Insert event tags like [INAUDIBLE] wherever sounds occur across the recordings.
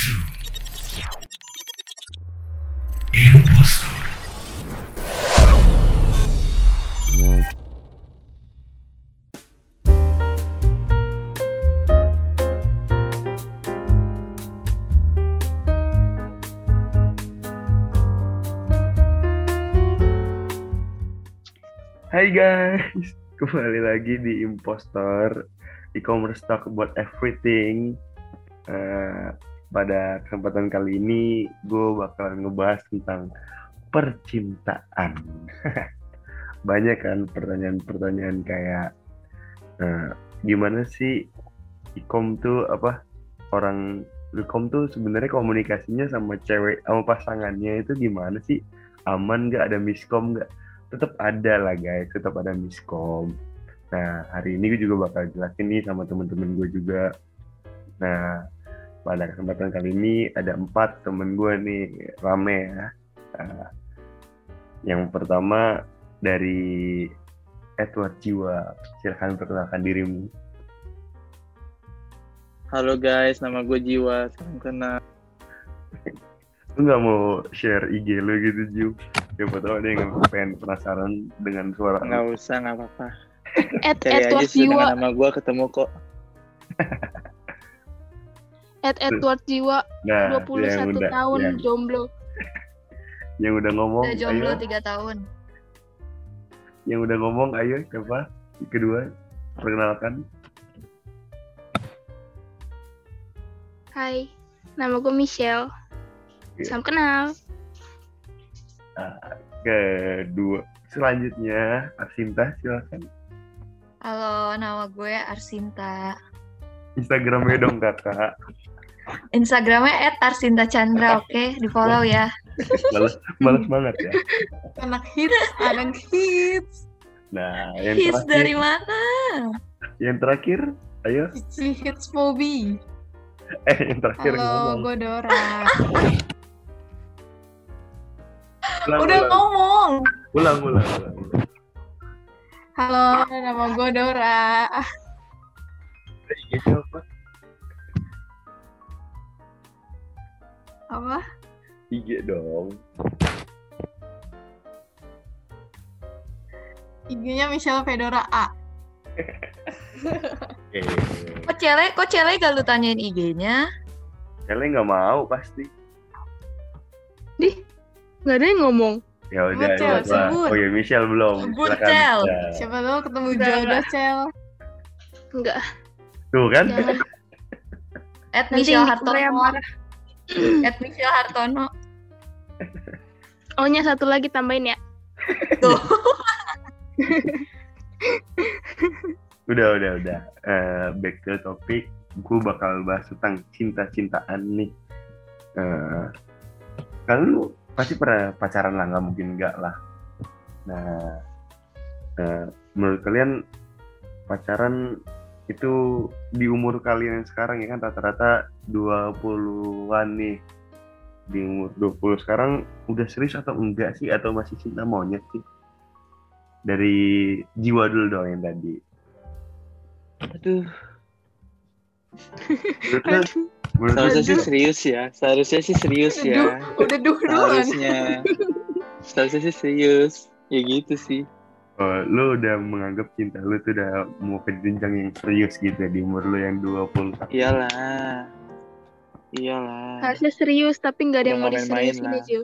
Hai guys, [LAUGHS] kembali lagi di Impostor e-commerce talk about everything. Eh, pada kesempatan kali ini gue bakalan ngebahas tentang percintaan. [LAUGHS] Banyak kan pertanyaan-pertanyaan kayak eh, gimana sih e-com tuh apa orang e-com tuh sebenarnya komunikasinya sama cewek sama pasangannya itu gimana sih? Aman nggak ada miskom nggak? tetap ada lah guys, tetap ada miskom. Nah, hari ini gue juga bakal jelasin nih sama temen-temen gue juga. Nah, pada kesempatan kali ini ada empat temen gue nih, rame ya. Nah, yang pertama dari Edward Jiwa. Silahkan perkenalkan dirimu. Halo guys, nama gue Jiwa. Salam kenal. [LAUGHS] Lu nggak mau share IG lu gitu, Jiw? Siapa tahu ada yang pengen penasaran dengan suara. Nggak usah, nggak apa-apa. [LAUGHS] Aja Edward sih Jiwa, dengan nama gue ketemu kok. [LAUGHS] at Edward Jiwa, Nah, 21 yang udah, tahun yang, jomblo. [LAUGHS] yang udah ngomong, Udah jomblo ayo. tiga tahun. Yang udah ngomong, ayo siapa? Kedua, perkenalkan. Hai, nama gue Michelle. Iya. Salam kenal. Kedua, selanjutnya Arsinta silakan. Halo, nama gue Arsinta. Instagramnya dong kakak. Instagramnya @arsinta_chandra, [LAUGHS] oke, di follow ya. Males, males banget ya. Anak hits, anak hits. Nah, yang Hits terakhir, dari mana? yang terakhir, ayo. Si Hits Mobi. Eh, yang terakhir Halo, ngomong. gue Dora. Ulang, Udah ulang, ngomong. ulang, ulang, ulang. Halo, nama gue Dora. IG-nya apa? Apa? IG dong. IG-nya Michelle Fedora A. [LAUGHS] Eh, Kok cele, kok cele gak lu tanyain IG-nya? kalian nggak mau pasti. Dih, nggak ada yang ngomong. Ya udah, Sebut, Cel, sebut. Oh ya, Michelle belum. Sebut, Silakan, Cel. Michelle. Siapa tahu ketemu jodoh, Cel. Enggak, Tuh kan? jangan. At Michelle Hartono. [LAUGHS] At Michelle Hartono. Oh-nya satu lagi tambahin ya. Tuh. [LAUGHS] Udah, udah, udah. Eh, back to topic. Gue bakal bahas tentang cinta-cintaan nih. Eh, kalian lu pasti pernah pacaran lah, nggak mungkin enggak lah. Nah, eh, menurut kalian pacaran itu di umur kalian yang sekarang ya kan rata-rata 20-an nih. Di umur 20 sekarang udah serius atau enggak sih? Atau masih cinta monyet sih? Dari jiwa dulu dong yang tadi. Aduh, Menurut seharusnya sih serius ya. Seharusnya sih serius ya. Udah duluan. Seharusnya. Seharusnya sih serius. Ya gitu sih. Oh, lu udah menganggap cinta lu tuh udah mau ke jenjang yang serius gitu ya, di umur lu yang 20 tahun. Iyalah. Iyalah. Harusnya serius, tapi nggak ada yang mau diseriusin lah. ya, Jiw.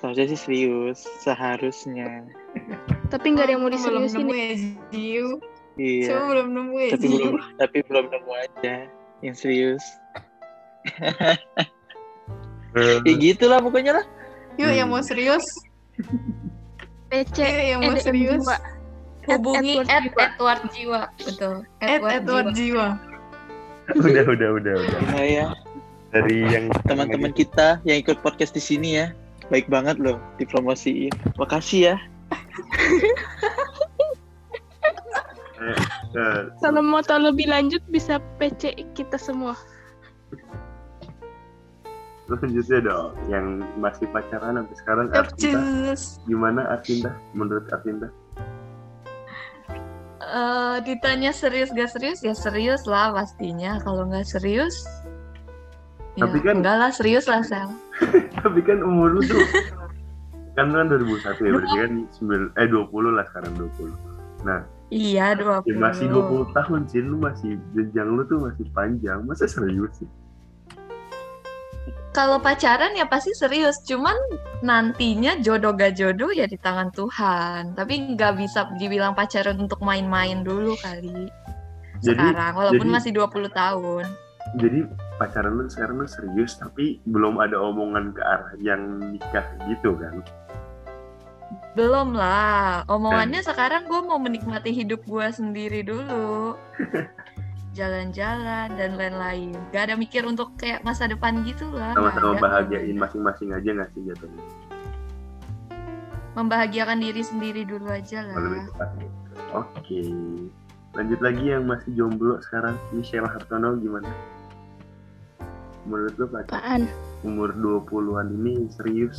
Seharusnya sih serius. Seharusnya. Tapi nggak ada yang mau Belum diseriusin. nemu ya. ya, Jiu. Iya. Coba belum nemu ya, Tapi belum, tapi belum nemu aja yang serius. [LAUGHS] Ya gitu lah pokoknya lah. Yuk, yang mau serius. [LAUGHS] PC, yang mau EDM serius. Jiwa. Hubungi Edward at. Edward Jiwa. Betul. Ed Edward Jiwa. Jiwa. udah, udah, udah, udah. Nah ya, Dari yang teman-teman kita yang ikut podcast di sini ya. Baik banget loh dipromosiin. Makasih ya. [LAUGHS] Eh, Kalau mau tahu lebih lanjut bisa PC kita semua. Selanjutnya dong, yang masih pacaran sampai sekarang Capcus. gimana Arsinta? Menurut Arsinta? Eh, ditanya serius gak serius ya serius lah pastinya. Kalau nggak serius Ya, Tapi kan- enggak lah, serius lah, Sel. [LAUGHS] Tapi kan umur lu tuh [LAUGHS] kan kan 2001 ya berarti kan 9, eh 20 lah sekarang 20. Nah, Iya, 20. ya masih 20 tahun sih lu masih jenjang lu tuh masih panjang. Masa serius sih? Kalau pacaran ya pasti serius, cuman nantinya jodoh gak jodoh ya di tangan Tuhan. Tapi nggak bisa dibilang pacaran untuk main-main dulu kali. Jadi Sekarang, walaupun jadi- masih 20 tahun. jadi pacaran lu sekarang lu serius tapi belum ada omongan ke arah yang nikah gitu kan. Belum lah, omongannya sekarang gue mau menikmati hidup gue sendiri dulu. [LAUGHS] Jalan-jalan dan lain-lain. Gak ada mikir untuk kayak masa depan gitu lah. nggak Sama-sama ada. bahagiain masing-masing aja nggak sih jatuhnya? Membahagiakan diri sendiri dulu aja lah. Oke. Lanjut lagi yang masih jomblo sekarang, Michelle Hartono gimana? Menurut lu pacar Apaan? umur 20-an ini serius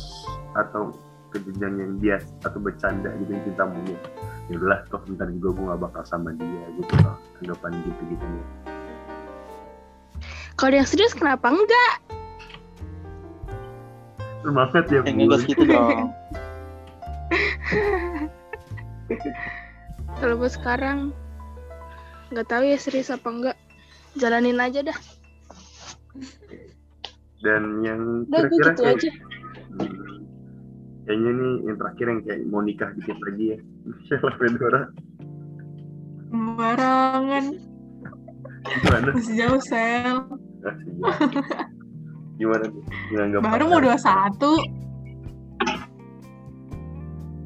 atau ke jenjang yang biasa atau bercanda gitu yang cinta monyet? Ya udahlah, toh ntar juga gue gak bakal sama dia gitu loh. Anggapan gitu-gitu nih. Kalau yang serius kenapa enggak? Semangat ya, Yang ngegas gitu dong. [LAUGHS] Kalau buat sekarang nggak tahu ya serius apa enggak. Jalanin aja dah. Dan yang kira-kira gitu kayak aja. Hmm. Kayaknya nih yang terakhir yang kayak mau nikah dikit lagi ya. Michelle Fedora. Barangan. Gimana? Masih jauh, Sel. Gimana? Nganggap Baru mau pacaran- 21.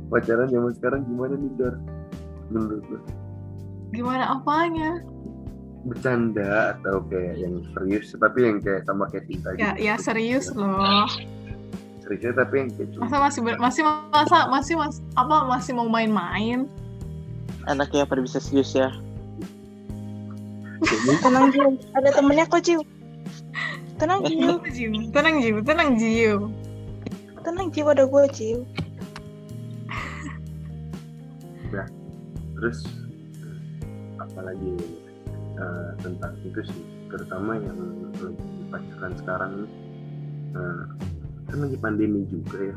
pacaran zaman sekarang gimana nih Dor? Menurut lu? Gimana apanya? Bercanda atau kayak yang serius tapi yang kayak sama kayak cinta Ya, gitu. ya serius loh. Seriusnya tapi yang kayak cuma Masa masih ber- masih masa masih mas apa masih mau main-main? Anaknya pada bisa serius ya. kayaknya Tenang Jiu, ada temennya kok Jiu. Tenang Jiu, Jiu, tenang Jiu, tenang Jiu. tenang Jiu ada gue Jiu. terus apalagi eh, tentang itu sih terutama yang lagi pacaran sekarang eh, kan lagi pandemi juga ya.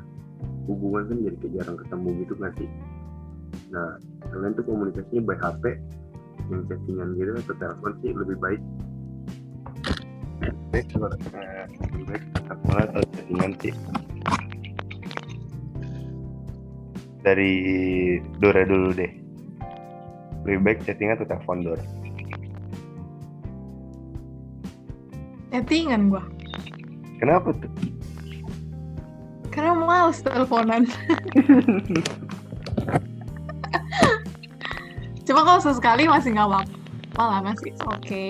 Hubungan kan jadi kayak jarang ketemu gitu nggak sih? Nah kalian tuh komunikasinya by HP yang chattingan gitu atau telepon sih lebih baik. Eh, lebih baik telepon atau chattingan sih. Dari Dora dulu deh. Lebih baik chatting atau telepon Dor Chattingan gua. kenapa tuh males teleponan. Cuma kalau sesekali masih nggak apa-apa lah masih oke.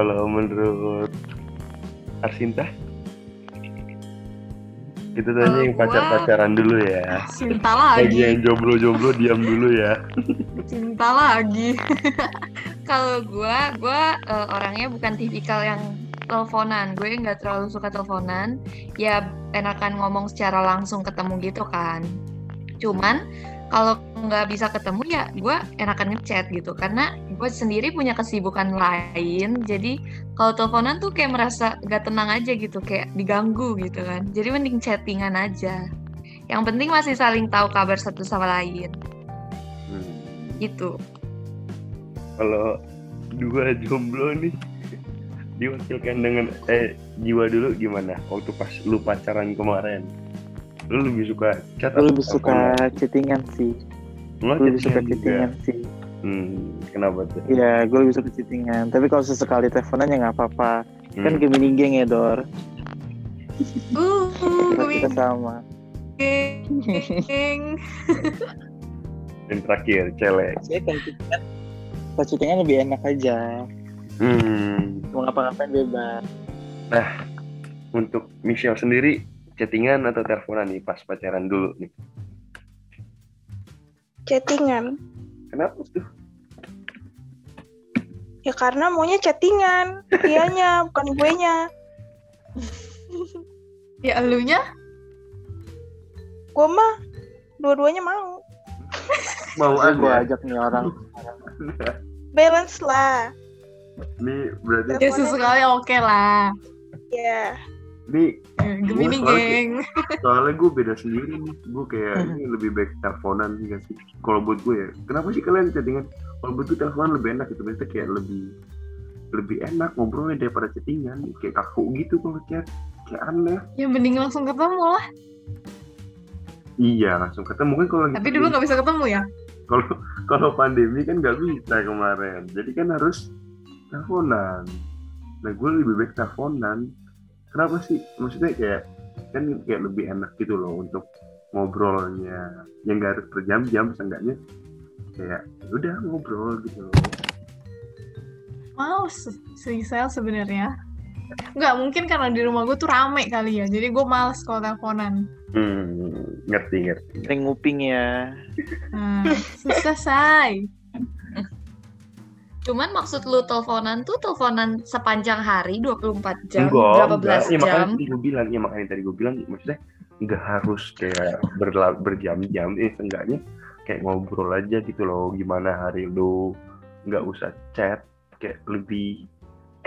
kalau menurut Arsinta itu tanya Kalau yang pacar-pacaran dulu ya Cinta bagi lagi, yang jomblo-jomblo diam dulu ya cinta lagi. [LAUGHS] Kalau gue, gue eh, orangnya bukan tipikal yang teleponan. Gue nggak terlalu suka teleponan. Ya enakan ngomong secara langsung ketemu gitu kan. Cuman kalau nggak bisa ketemu ya gue enakan ngechat gitu. Karena gue sendiri punya kesibukan lain. Jadi kalau teleponan tuh kayak merasa gak tenang aja gitu. Kayak diganggu gitu kan. Jadi mending chattingan aja. Yang penting masih saling tahu kabar satu sama lain. Hmm. Gitu. kalau dua jomblo nih diwakilkan dengan eh jiwa dulu gimana waktu pas lu pacaran kemarin lu lebih suka chat atau lebih suka chattingan sih. Lu lebih suka chattingan juga? sih. hmm, kenapa tuh Iya, gue lebih suka chattingan. Tapi kalau sesekali teleponan ya nggak apa-apa. Kan Hmm. Gemini geng ya, Dor. Uh, Kita, gue kita sama. geng. yang terakhir celek Saya kalau chattingan lebih enak aja. Hmm. Mau ngapa-ngapain bebas. untuk Michelle sendiri chattingan atau teleponan nih pas pacaran dulu nih Chattingan. kenapa tuh Ya karena maunya chattingan. Dianya, [LAUGHS] bukan gue nya. Ya elunya Gue mah dua-duanya mau. mau Gue aja ajak nih orang. Balance lah. Ini berarti Ya sesekali oke lah. Ya. ini Eh, Gemini geng. soalnya gue beda sendiri nih. Gue kayak ini lebih baik teleponan gak sih? Kalau buat gue ya, kenapa sih kalian chattingan? Kalau buat gue teleponan lebih enak gitu, maksudnya kayak lebih lebih enak ngobrolnya daripada chattingan. Kayak kaku gitu kalau chat, kayak aneh. Ya mending langsung ketemu lah. Iya langsung ketemu kan kalau Tapi dulu nggak bisa ketemu ya. kalau kalau pandemi kan nggak bisa kemarin jadi kan harus teleponan nah gue lebih baik teleponan kenapa sih maksudnya kayak kan kayak lebih enak gitu loh untuk ngobrolnya yang nggak harus berjam-jam seenggaknya kayak ya udah ngobrol gitu loh si Sel sebenarnya. Nggak mungkin karena di rumah gue tuh rame kali ya. Jadi gue males kalau teleponan. hmm, ngerti ngerti Sering nguping ya. Nah, susah say. Cuman maksud lu teleponan tuh teleponan sepanjang hari 24 jam, enggak berapa enggak. belas ya makanya jam. tadi gue bilang ya makanya tadi gue bilang maksudnya nggak harus kayak berla- berjam-jam ini seenggaknya kayak ngobrol aja gitu loh gimana hari lu nggak usah chat kayak lebih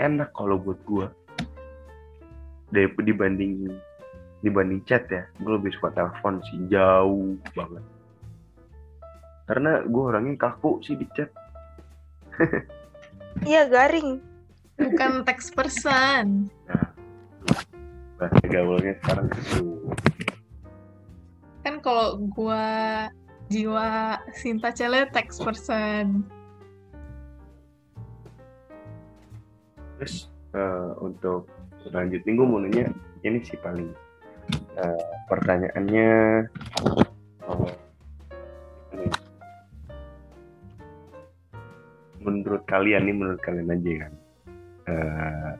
enak kalau buat gue dibanding dibanding chat ya gue lebih suka telepon sih jauh banget. Karena gue orangnya kaku sih di chat [LAUGHS] Iya garing. Bukan text person. bahasa gaulnya sekarang itu Kan kalau gue jiwa Sinta Cele text person. Terus eh, untuk lanjutin gue mau nanya ini sih paling eh, pertanyaannya oh, menurut kalian nih menurut kalian aja kan. Eh,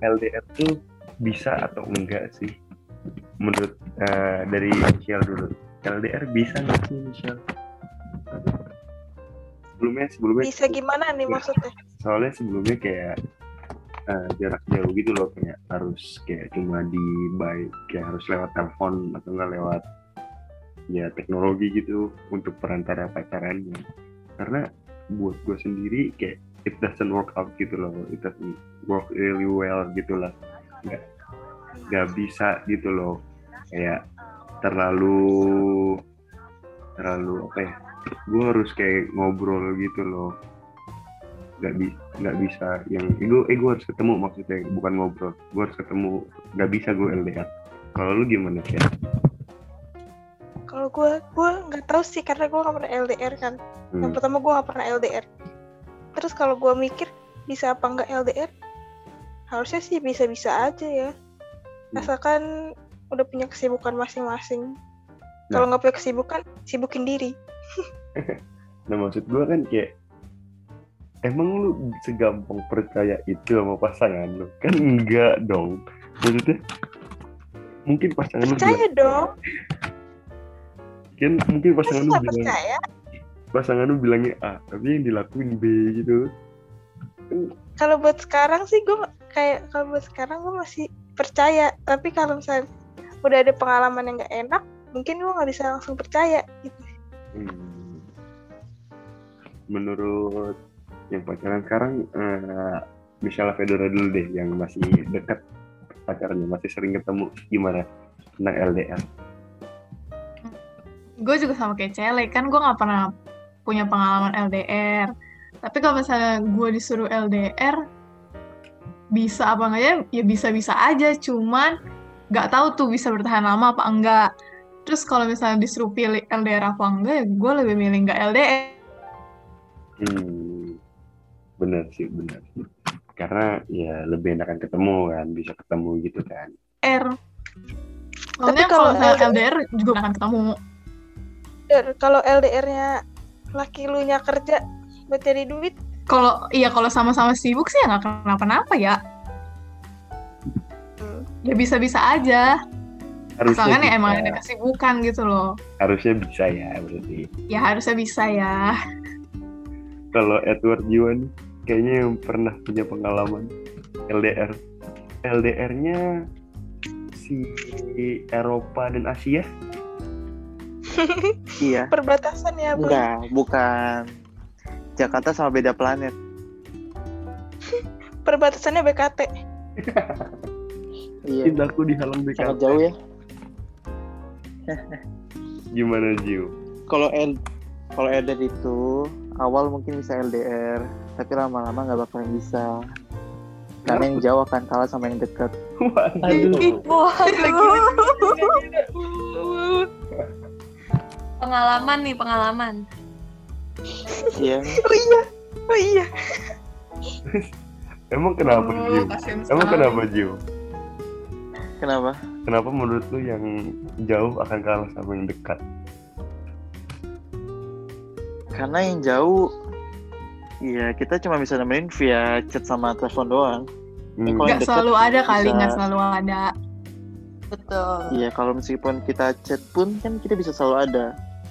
LDR tuh bisa atau enggak sih? Menurut eh, dari Michelle dulu. LDR bisa nggak sih Michelle? Sebelumnya sebelumnya Bisa gimana nih maksudnya? soalnya sebelumnya kayak eh, jarak jauh gitu loh kayak harus kayak cuma di by kayak harus lewat telepon atau enggak lewat ya teknologi gitu untuk perantara pacarannya. Karena buat gue sendiri kayak it doesn't work out gitu loh it doesn't work really well gitu lah. Nggak nggak bisa gitu loh. Kayak terlalu terlalu apa ya gue harus kayak ngobrol gitu loh. Nggak bi nggak bisa yang gue eh gue harus ketemu maksudnya bukan ngobrol gue harus ketemu nggak bisa gue LDR kalau lu gimana sih gue, gue nggak tahu sih karena gue nggak pernah LDR kan. Yang hmm. pertama gue nggak pernah LDR. Terus kalau gue mikir bisa apa nggak LDR? Harusnya sih bisa-bisa aja ya. Asalkan udah punya kesibukan masing-masing. Kalau nggak punya kesibukan, sibukin diri. [LAUGHS] nah maksud gue kan kayak emang lu segampang percaya itu sama pasangan lu kan enggak dong maksudnya mungkin pasangan lu bilang, Percaya dong. Kan mungkin pasangan lu bilang percaya? pasangan lu bilangnya A tapi yang dilakuin B gitu Kalau buat sekarang sih gue kayak kalau buat sekarang gue masih percaya. Tapi kalau misalnya udah ada pengalaman yang nggak enak, mungkin gue nggak bisa langsung percaya gitu. Hmm. Menurut yang pacaran sekarang, eh, misalnya Fedora dulu deh, yang masih dekat pacarnya, masih sering ketemu, gimana tentang LDR? Gue juga sama kayak Cele, kan gue nggak pernah punya pengalaman LDR. Tapi kalau misalnya gue disuruh LDR, bisa apa enggak ya? Ya bisa-bisa aja, cuman nggak tahu tuh bisa bertahan lama apa enggak. Terus kalau misalnya disuruh pilih LDR apa enggak, ya gue lebih milih nggak LDR. Hmm, bener sih, bener. Karena ya lebih enakan ketemu kan, bisa ketemu gitu kan. Soalnya kalau kalau misalnya LDR LDR juga nggak akan ketemu. Dan kalau LDR-nya laki lu nya kerja buat cari duit, Kalau iya kalau sama-sama sibuk sih ya nggak kenapa-napa ya. Hmm. Ya bisa-bisa aja. Harusnya Soalnya bisa, emang ada kesibukan gitu loh. harusnya bisa ya berarti. Ya harusnya bisa ya. [LAUGHS] Kalau Edward Yuan kayaknya yang pernah punya pengalaman LDR. LDR-nya si Eropa dan Asia Iya. [LAUGHS] perbatasan ya, Bang. Enggak, bukan. Jakarta sama beda planet. [LAUGHS] Perbatasannya BKT. [LAUGHS] Iya. Cintaku dihalang BKT. Sangat jauh ya. Gimana Jiu? Kalau L kalau LDR itu awal mungkin bisa LDR, tapi lama-lama nggak bakalan bisa. Karena yang jauh akan kalah sama yang dekat. Waduh. Waduh. Pengalaman nih, pengalaman. Iya. Oh iya. Oh iya. [LAUGHS] Emang kenapa Oh, Jiu? kasihan Emang sekali. kenapa Jiu? Kenapa? Kenapa menurut lu yang jauh akan kalah sama yang dekat? Karena yang jauh Iya, kita cuma bisa nemenin via chat sama telepon doang. Hmm. Kalau yang Nggak deket selalu ada kali, bisa- nggak selalu ada. Betul. Iya, kalau meskipun kita chat pun kan kita bisa selalu ada.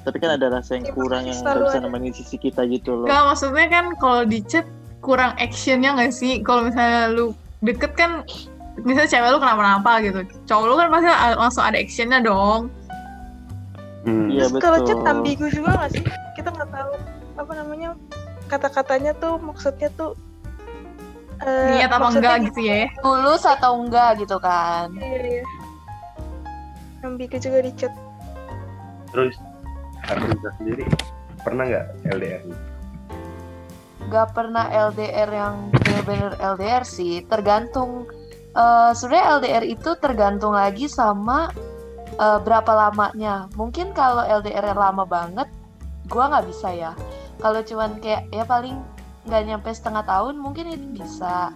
Tapi kan ada rasa yang Iya, kurang yang nggak bisa nemenin sisi kita gitu loh. Nggak, maksudnya kan kalau di chat kurang actionnya nggak sih? Kalau misalnya lu deket kan, misalnya cewek lu kenapa-napa gitu. Cowok lu kan pasti langsung ada actionnya dong. Hmm. Iya, Terus kalau chat ambigu juga nggak sih? Kita nggak tahu apa namanya kata-katanya tuh maksudnya tuh eh, Niat apa enggak gitu ya. Tulus atau enggak gitu kan. Iya, iya. Ambigu juga di chat. Terus Arvinda sendiri pernah nggak LDR? Gak pernah LDR yang bener-bener LDR sih. Tergantung. eh Sebenarnya LDR itu tergantung lagi sama eh, berapa lamanya. Mungkin kalau LDR yang lama banget, gua nggak bisa ya. Kalau cuman kayak ya paling nggak nyampe setengah tahun, mungkin itu bisa.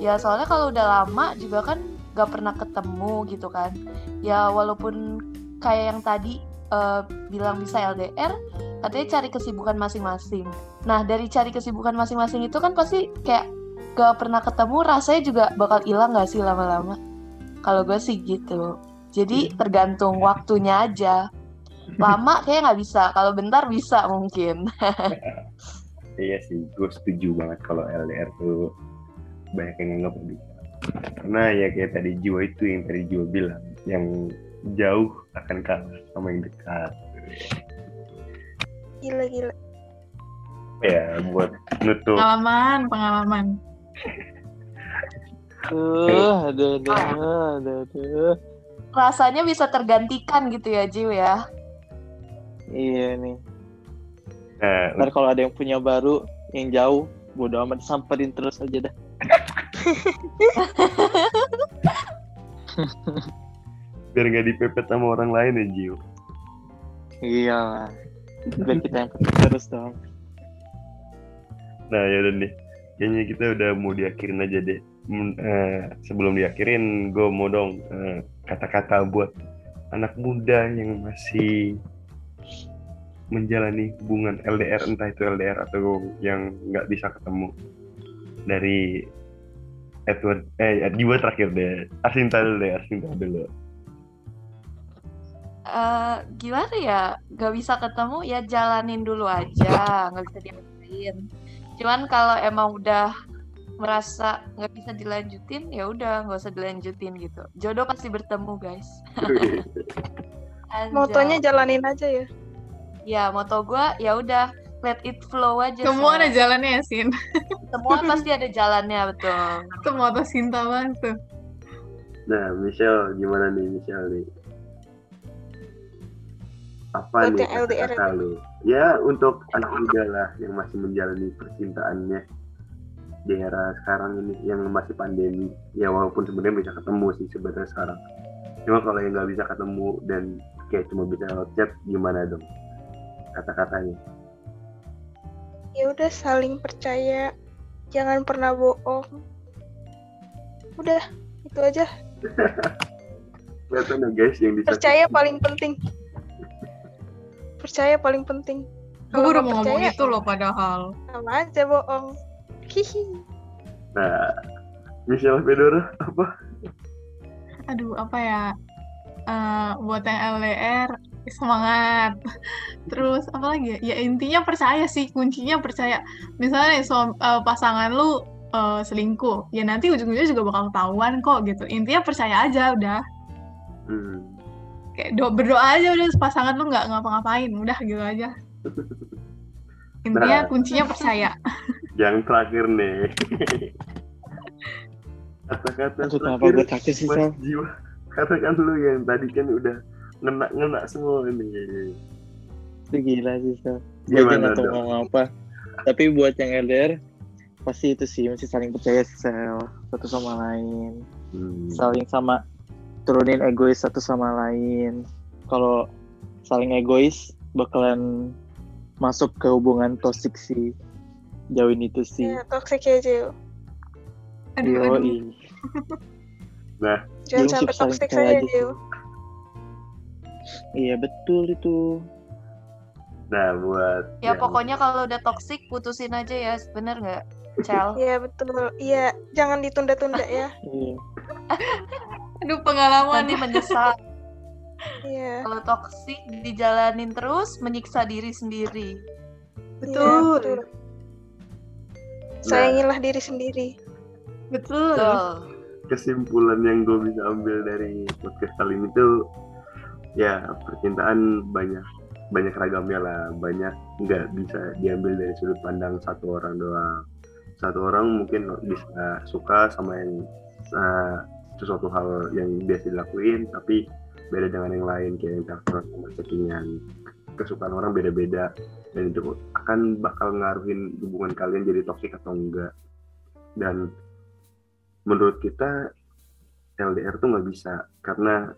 Ya soalnya kalau udah lama juga kan gak pernah ketemu gitu kan. Ya walaupun kayak yang tadi eh, bilang bisa LDR, katanya cari kesibukan masing-masing. Nah, dari cari kesibukan masing-masing itu kan pasti kayak gak pernah ketemu, rasanya juga bakal hilang gak sih lama-lama? Kalau gue sih gitu. Jadi tergantung waktunya aja. [LAUGHS] Lama kayak nggak bisa, kalau bentar bisa mungkin. [LAUGHS] Iya sih, gue setuju banget kalau LDR tuh banyak yang nganggap nggak bisa. Karena ya kayak tadi Jiwa itu yang tadi Jiwa bilang, yang jauh akan kalah sama yang dekat. Gila gila. Ya, buat nutup. Pengalaman, pengalaman. Tuh, aduh, aduh, aduh, aduh. Rasanya bisa tergantikan gitu ya, Jiw ya. Iya nih. Nah, Ntar kalau ada yang punya baru, yang jauh, bodo amat samperin terus aja dah. [LAUGHS] biar nggak dipepet sama orang lain ya Jiwa. Iya. Biar kita yang terus dong. Nah, yaudah deh. Kayaknya kita udah mau diakhirin aja deh. Eh, sebelum diakhirin, gue mau dong eh, kata-kata buat anak muda yang masih menjalani hubungan LDR, entah itu LDR atau yang nggak bisa ketemu. Dari Edward, eh Jiwa terakhir deh. Arsinta dulu deh, Arsinta dulu. Eh gimana ya gak bisa ketemu ya jalanin dulu aja nggak bisa diapain cuman kalau emang udah merasa nggak bisa dilanjutin ya udah nggak usah dilanjutin gitu jodoh pasti bertemu guys. [LAUGHS] Motonya jalanin aja ya. ya moto gua ya udah let it flow aja Semua ada Shay. jalannya ya, Sin. semua [LAUGHS] pasti ada jalannya betul Itu moto Sinta banget tuh. Nah, Michelle, gimana nih Michelle nih? Apa Buat nih yang LDR kata lu? Ya, untuk anak muda lah yang masih menjalani percintaannya di era sekarang ini yang masih pandemi. Ya walaupun sebenarnya bisa ketemu sih sebenarnya sekarang. Cuma kalau yang nggak bisa ketemu dan kayak cuma bisa lewat chat, gimana dong? Kata-katanya. Ya udah saling percaya. Jangan pernah bohong. Udah, itu aja. [LAUGHS] Kelihatan ya guys yang bisa Percaya paling penting. Percaya paling penting. Gue udah mau ngomong percaya, itu loh padahal. sama aja bohong. Hihi. Nah, Michelle Fedora apa? Aduh, apa ya? Eh, buat yang LDR, semangat. Terus apa lagi ya? Ya intinya percaya sih, kuncinya percaya. Misalnya nih, suam- eh, pasangan lu eh, selingkuh, ya nanti ujung-ujungnya juga bakal ketahuan kok gitu. Intinya percaya aja udah. Hmm. Kayak do- berdoa aja udah pasangan lu nggak ngapa-ngapain, udah gitu aja. [LAUGHS] Intinya Nah. kuncinya percaya. [LAUGHS] yang terakhir nih. [LAUGHS] Kata-kata terakhir sih, Sal? Jiwa. Katakan lu yang tadi kan udah ngena-ngena semua ini. Itu gila sih, Sal. Aja Gimana dong? ngomong apa. Tapi buat yang LDR, pasti itu sih, mesti saling percaya sih, Sal. Satu sama lain. Hmm. Saling sama, turunin egois satu sama lain. Kalau saling egois, bakalan masuk ke hubungan toxic sih. Jauhin itu sih. Ya, toxic ya, Jil. Aduh, aduh. Yoi. [LAUGHS] Nah, Jangan sampai saling toxic percaya saya, aja sih. Jil. Iya, betul itu. nah buat Ya yang- pokoknya kalau udah toxic putusin aja ya, bener nggak, Cel? Iya, betul. Iya, jangan ditunda-tunda ya. [LAUGHS] Aduh, pengalaman. Nanti menyesal. [LAUGHS] Iya. Kalau toxic dijalanin terus, menyiksa diri sendiri. Betul. Iya, Sayangilah diri sendiri. Betul. Betul. kesimpulan yang gue bisa ambil dari podcast kali ini tuh ya percintaan banyak banyak ragamnya lah banyak nggak bisa diambil dari sudut pandang satu orang doang satu orang mungkin bisa suka sama yang uh, sesuatu hal yang biasa dilakuin tapi beda dengan yang lain kayak yang telepon sama chattingan. Kesukaan orang beda-beda dan itu akan bakal ngaruhin hubungan kalian jadi toksik atau enggak. Dan menurut kita LDR tuh nggak bisa karena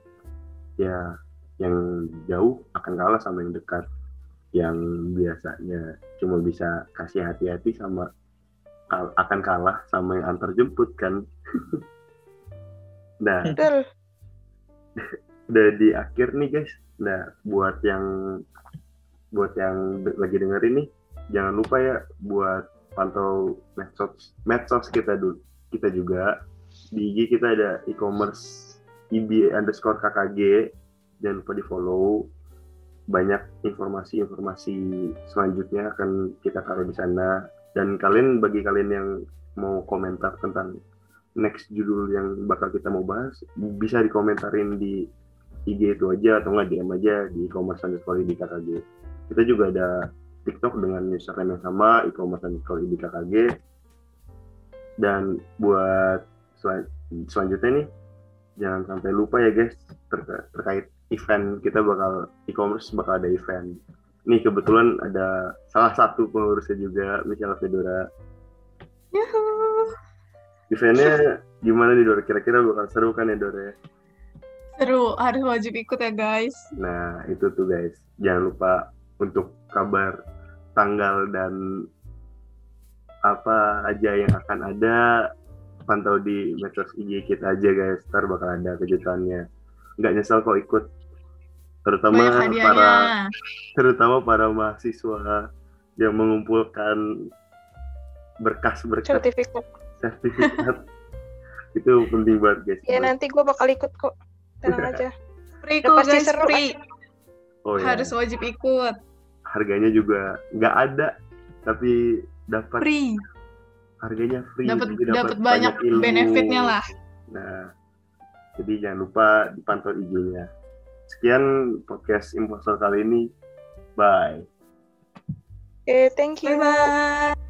ya yang jauh akan kalah sama yang dekat. Yang biasanya cuma bisa kasih hati-hati sama akan kalah sama yang antar jemput kan [LAUGHS] nah Betul. [LAUGHS] udah di akhir nih guys. Nah buat yang buat yang lagi dengerin nih jangan lupa ya buat pantau medsos medsos kita dulu kita juga. Di IG kita ada e-commerce ib underscore kkg jangan lupa di follow banyak informasi-informasi selanjutnya akan kita taruh di sana. Dan kalian bagi kalian yang mau komentar tentang next judul yang bakal kita mau bahas bisa dikomentarin di IG itu aja atau nggak DM aja di e-commerce underscore di KKG kita juga ada TikTok dengan username yang sama e-commerce underscore di KKG dan buat sel- selanjutnya nih jangan sampai lupa ya guys ter- terkait event kita bakal e-commerce bakal ada event. Nih kebetulan ada salah satu pengurusnya juga Michelle Fedora. Yuhu. Eventnya gimana nih Dora kira-kira bakal seru kan ya Dora ya? Seru, harus wajib ikut ya guys. Nah, itu tuh guys. Jangan lupa untuk kabar tanggal dan apa aja yang akan ada pantau di medsos IG kita aja guys. Ntar bakal ada kejutannya. Nggak nyesel kok ikut. Terutama para terutama para mahasiswa yang mengumpulkan berkas-berkas Sertifikat. Sertifikat. [LAUGHS] itu penting banget guys. Ya nanti gue bakal ikut kok. Tenang aja. Free kok pasti guys, seru free. Oh ya. Harus wajib ikut. harganya juga nggak ada tapi dapat Free. harganya free Dapat jadi dapat banyak ilmu. benefitnya lah. nah jadi jangan lupa dipantau IG-nya sekian podcast impostor kali ini bye Oke, thank you. Bye bye.